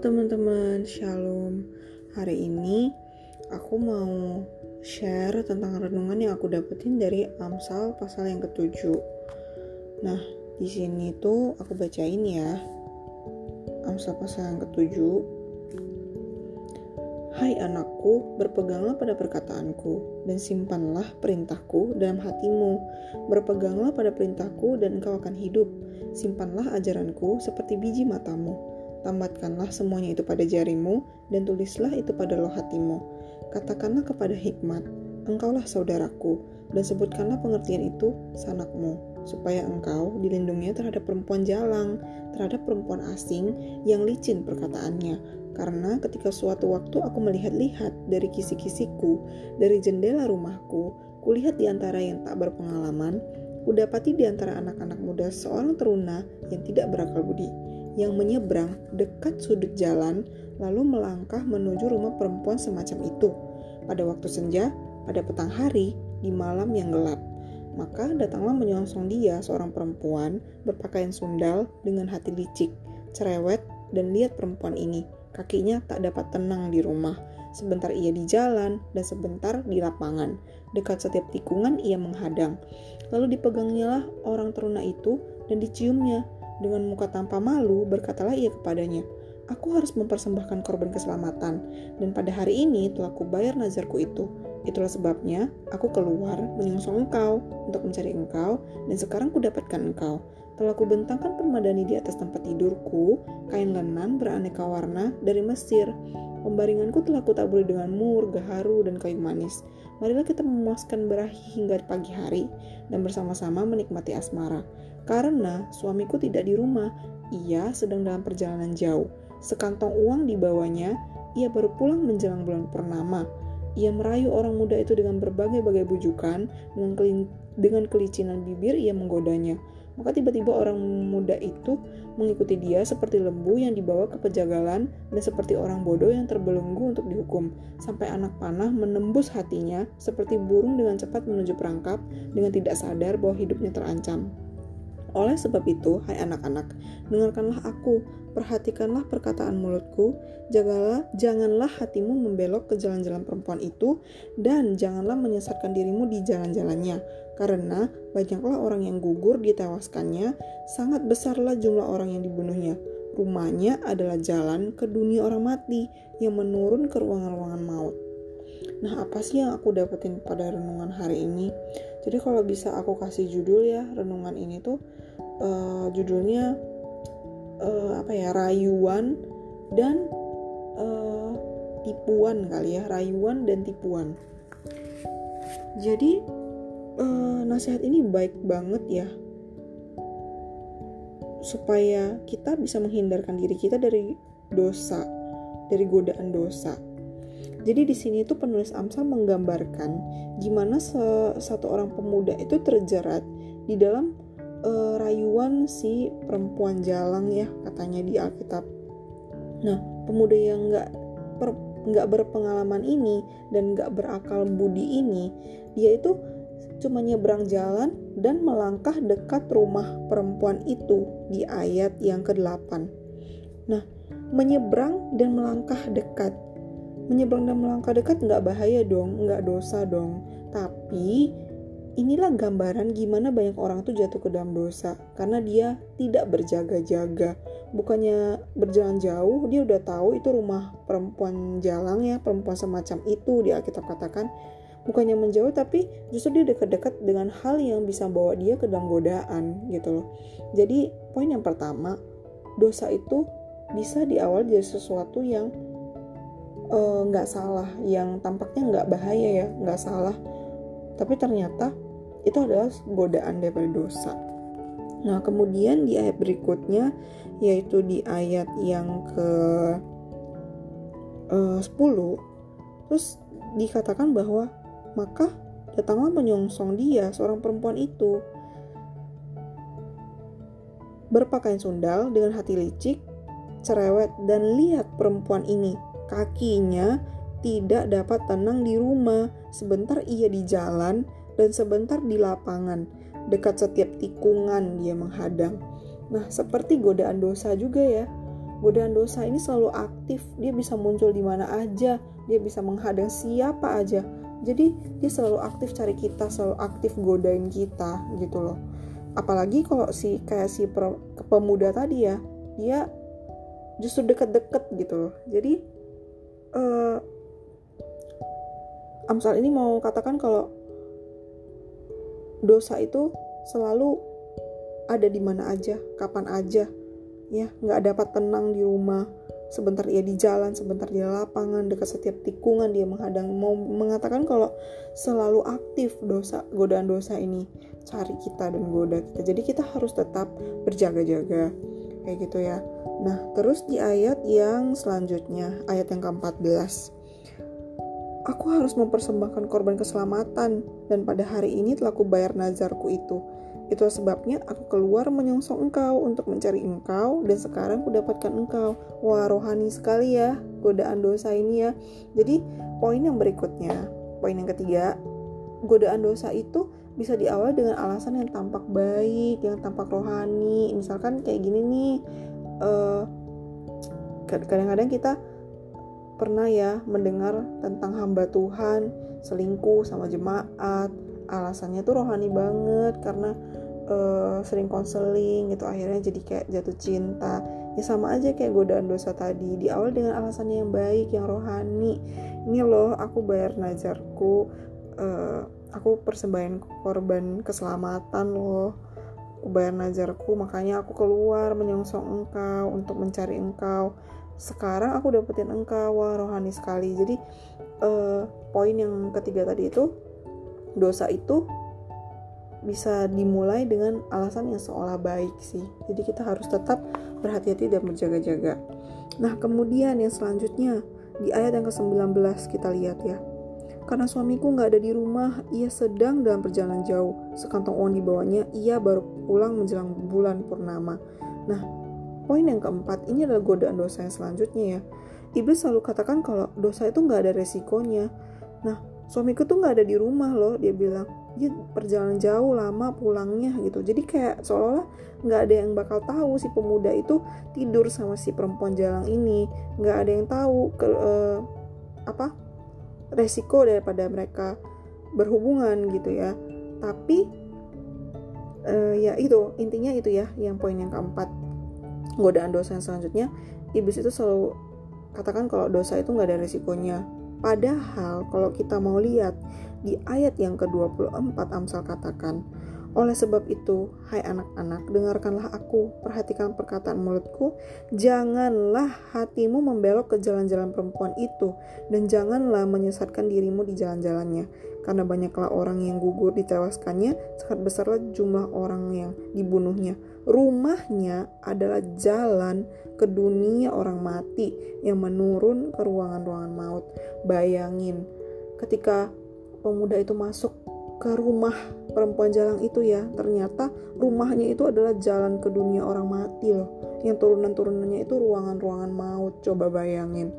teman-teman, Shalom. Hari ini aku mau share tentang renungan yang aku dapetin dari Amsal pasal yang ketujuh. Nah, di sini tuh aku bacain ya. Amsal pasal yang ketujuh. Hai anakku, berpeganglah pada perkataanku dan simpanlah perintahku dalam hatimu. Berpeganglah pada perintahku dan engkau akan hidup. Simpanlah ajaranku seperti biji matamu Tambatkanlah semuanya itu pada jarimu, dan tulislah itu pada loh hatimu. Katakanlah kepada hikmat, engkaulah saudaraku, dan sebutkanlah pengertian itu sanakmu, supaya engkau dilindungi terhadap perempuan jalang, terhadap perempuan asing yang licin perkataannya. Karena ketika suatu waktu aku melihat-lihat dari kisi-kisiku, dari jendela rumahku, kulihat di antara yang tak berpengalaman, kudapati di antara anak-anak muda seorang teruna yang tidak berakal budi yang menyeberang dekat sudut jalan lalu melangkah menuju rumah perempuan semacam itu. Pada waktu senja, pada petang hari, di malam yang gelap. Maka datanglah menyongsong dia seorang perempuan berpakaian sundal dengan hati licik, cerewet, dan lihat perempuan ini. Kakinya tak dapat tenang di rumah. Sebentar ia di jalan dan sebentar di lapangan. Dekat setiap tikungan ia menghadang. Lalu dipegangilah orang teruna itu dan diciumnya dengan muka tanpa malu, berkatalah ia kepadanya, Aku harus mempersembahkan korban keselamatan, dan pada hari ini telah kubayar nazarku itu. Itulah sebabnya aku keluar menyongsong engkau untuk mencari engkau, dan sekarang kudapatkan engkau. Telah kubentangkan permadani di atas tempat tidurku, kain lenan beraneka warna dari Mesir. Pembaringanku telah kutaburi dengan mur, gaharu, dan kayu manis. Marilah kita memuaskan berahi hingga pagi hari, dan bersama-sama menikmati asmara. Karena suamiku tidak di rumah, ia sedang dalam perjalanan jauh. Sekantong uang dibawanya, ia baru pulang menjelang bulan purnama. Ia merayu orang muda itu dengan berbagai-bagai bujukan, dengan, kelin, dengan kelicinan bibir ia menggodanya. Maka tiba-tiba orang muda itu mengikuti dia seperti lembu yang dibawa ke pejagalan dan seperti orang bodoh yang terbelenggu untuk dihukum. Sampai anak panah menembus hatinya seperti burung dengan cepat menuju perangkap dengan tidak sadar bahwa hidupnya terancam. Oleh sebab itu, hai anak-anak, dengarkanlah aku, perhatikanlah perkataan mulutku, jagalah, janganlah hatimu membelok ke jalan-jalan perempuan itu, dan janganlah menyesatkan dirimu di jalan-jalannya, karena banyaklah orang yang gugur ditewaskannya, sangat besarlah jumlah orang yang dibunuhnya. Rumahnya adalah jalan ke dunia orang mati yang menurun ke ruangan-ruangan maut. Nah, apa sih yang aku dapetin pada renungan hari ini? Jadi kalau bisa aku kasih judul ya renungan ini tuh uh, judulnya uh, apa ya rayuan dan uh, tipuan kali ya rayuan dan tipuan. Jadi uh, nasihat ini baik banget ya supaya kita bisa menghindarkan diri kita dari dosa dari godaan dosa jadi di sini tuh penulis Amsal menggambarkan gimana satu orang pemuda itu terjerat di dalam uh, rayuan si perempuan jalang ya katanya di Alkitab. Nah, pemuda yang nggak nggak berpengalaman ini dan nggak berakal budi ini, dia itu cuma nyebrang jalan dan melangkah dekat rumah perempuan itu di ayat yang ke-8. Nah, menyeberang dan melangkah dekat. Menyeberang dan melangkah dekat nggak bahaya dong, nggak dosa dong. Tapi inilah gambaran gimana banyak orang tuh jatuh ke dalam dosa. Karena dia tidak berjaga-jaga. Bukannya berjalan jauh dia udah tahu itu rumah perempuan jalang ya perempuan semacam itu di Alkitab katakan. Bukannya menjauh tapi justru dia dekat-dekat dengan hal yang bisa bawa dia ke dalam godaan gitu loh. Jadi poin yang pertama dosa itu bisa diawal dari sesuatu yang nggak uh, salah. Yang tampaknya nggak bahaya ya nggak salah. Tapi ternyata itu adalah godaan daripada dosa. Nah, kemudian di ayat berikutnya yaitu di ayat yang ke uh, 10 terus dikatakan bahwa maka datanglah menyongsong dia seorang perempuan itu berpakaian sundal dengan hati licik, cerewet dan lihat perempuan ini kakinya tidak dapat tenang di rumah. Sebentar ia di jalan dan sebentar di lapangan. Dekat setiap tikungan dia menghadang. Nah, seperti godaan dosa juga ya. godaan dosa ini selalu aktif dia bisa muncul di mana aja dia bisa menghadang siapa aja jadi dia selalu aktif cari kita selalu aktif godain kita gitu loh apalagi kalau si kayak si pemuda tadi ya dia justru deket-deket gitu loh jadi uh, Amsal ini mau katakan kalau dosa itu selalu ada di mana aja, kapan aja, ya nggak dapat tenang di rumah. Sebentar ia di jalan sebentar di lapangan dekat setiap tikungan dia menghadang. Mau mengatakan kalau selalu aktif dosa godaan dosa ini. Cari kita dan goda kita. Jadi kita harus tetap berjaga-jaga kayak gitu ya nah terus di ayat yang selanjutnya ayat yang ke-14 Aku harus mempersembahkan korban keselamatan, dan pada hari ini telah kubayar nazarku itu. Itu sebabnya aku keluar menyongsong engkau untuk mencari engkau dan sekarang kudapatkan engkau. Wah, rohani sekali ya godaan dosa ini ya. Jadi, poin yang berikutnya, poin yang ketiga, godaan dosa itu bisa diawali dengan alasan yang tampak baik, yang tampak rohani. Misalkan kayak gini nih, uh, kadang-kadang kita pernah ya mendengar tentang hamba Tuhan selingkuh sama jemaat. Alasannya tuh rohani banget karena uh, sering konseling gitu akhirnya jadi kayak jatuh cinta ya sama aja kayak godaan dosa tadi di awal dengan alasan yang baik yang rohani ini loh aku bayar nazarku uh, aku persembahan korban keselamatan loh aku bayar nazarku makanya aku keluar menyongsong engkau untuk mencari engkau sekarang aku dapetin engkau wah rohani sekali jadi uh, poin yang ketiga tadi itu dosa itu bisa dimulai dengan alasan yang seolah baik sih. Jadi kita harus tetap berhati-hati dan berjaga-jaga. Nah, kemudian yang selanjutnya di ayat yang ke-19 kita lihat ya. Karena suamiku nggak ada di rumah, ia sedang dalam perjalanan jauh. Sekantong uang dibawanya, ia baru pulang menjelang bulan purnama. Nah, poin yang keempat ini adalah godaan dosa yang selanjutnya ya. Iblis selalu katakan kalau dosa itu nggak ada resikonya. Nah, suamiku tuh nggak ada di rumah loh, dia bilang dia perjalanan jauh lama pulangnya gitu jadi kayak seolah-olah nggak ada yang bakal tahu si pemuda itu tidur sama si perempuan jalang ini nggak ada yang tahu ke uh, apa resiko daripada mereka berhubungan gitu ya. Tapi uh, ya itu intinya itu ya yang poin yang keempat. Godaan dosa yang selanjutnya iblis itu selalu katakan kalau dosa itu nggak ada resikonya. Padahal kalau kita mau lihat di ayat yang ke-24 Amsal katakan, oleh sebab itu, hai anak-anak, dengarkanlah aku, perhatikan perkataan mulutku, janganlah hatimu membelok ke jalan-jalan perempuan itu, dan janganlah menyesatkan dirimu di jalan-jalannya, karena banyaklah orang yang gugur ditewaskannya, sangat besarlah jumlah orang yang dibunuhnya. Rumahnya adalah jalan ke dunia orang mati yang menurun ke ruangan-ruangan maut. Bayangin, ketika pemuda itu masuk ke rumah perempuan jalan itu ya. Ternyata rumahnya itu adalah jalan ke dunia orang mati loh. Yang turunan-turunannya itu ruangan-ruangan maut coba bayangin.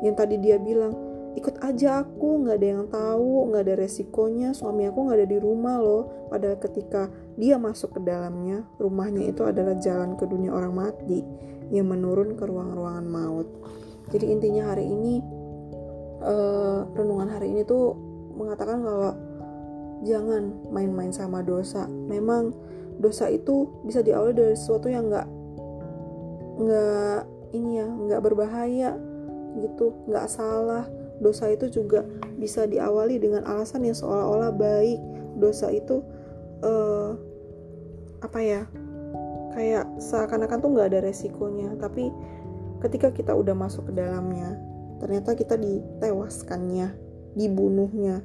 Yang tadi dia bilang ikut aja aku nggak ada yang tahu nggak ada resikonya suami aku nggak ada di rumah loh. Padahal ketika dia masuk ke dalamnya rumahnya itu adalah jalan ke dunia orang mati yang menurun ke ruang-ruangan maut. Jadi intinya hari ini uh, renungan hari ini tuh mengatakan kalau jangan main-main sama dosa. Memang dosa itu bisa diawali dari sesuatu yang nggak nggak ini ya nggak berbahaya gitu, nggak salah. Dosa itu juga bisa diawali dengan alasan yang seolah-olah baik. Dosa itu uh, apa ya? Kayak seakan-akan tuh nggak ada resikonya, tapi ketika kita udah masuk ke dalamnya, ternyata kita ditewaskannya dibunuhnya.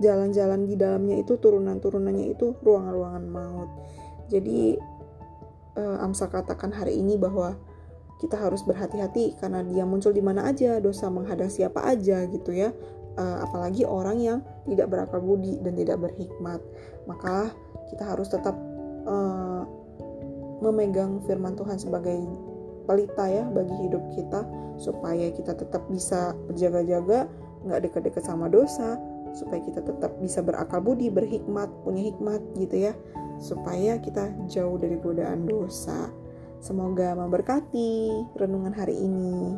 Jalan-jalan di dalamnya itu turunan-turunannya itu ruangan-ruangan maut. Jadi uh, Amsa katakan hari ini bahwa kita harus berhati-hati karena dia muncul di mana aja, dosa menghadang siapa aja gitu ya. Uh, apalagi orang yang tidak berakal budi dan tidak berhikmat. Maka kita harus tetap uh, memegang firman Tuhan sebagai pelita ya bagi hidup kita supaya kita tetap bisa berjaga-jaga nggak dekat-dekat sama dosa supaya kita tetap bisa berakal budi berhikmat punya hikmat gitu ya supaya kita jauh dari godaan dosa Semoga memberkati renungan hari ini.